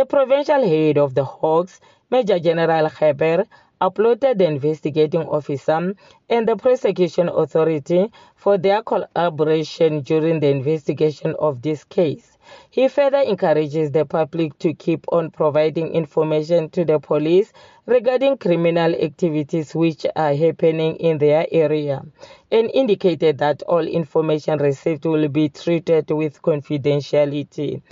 The provincial head of the Hawks, Major General Heber, applauded the investigating officer and the prosecution authority for their collaboration during the investigation of this case. He further encourages the public to keep on providing information to the police regarding criminal activities which are happening in their area and indicated that all information received will be treated with confidentiality.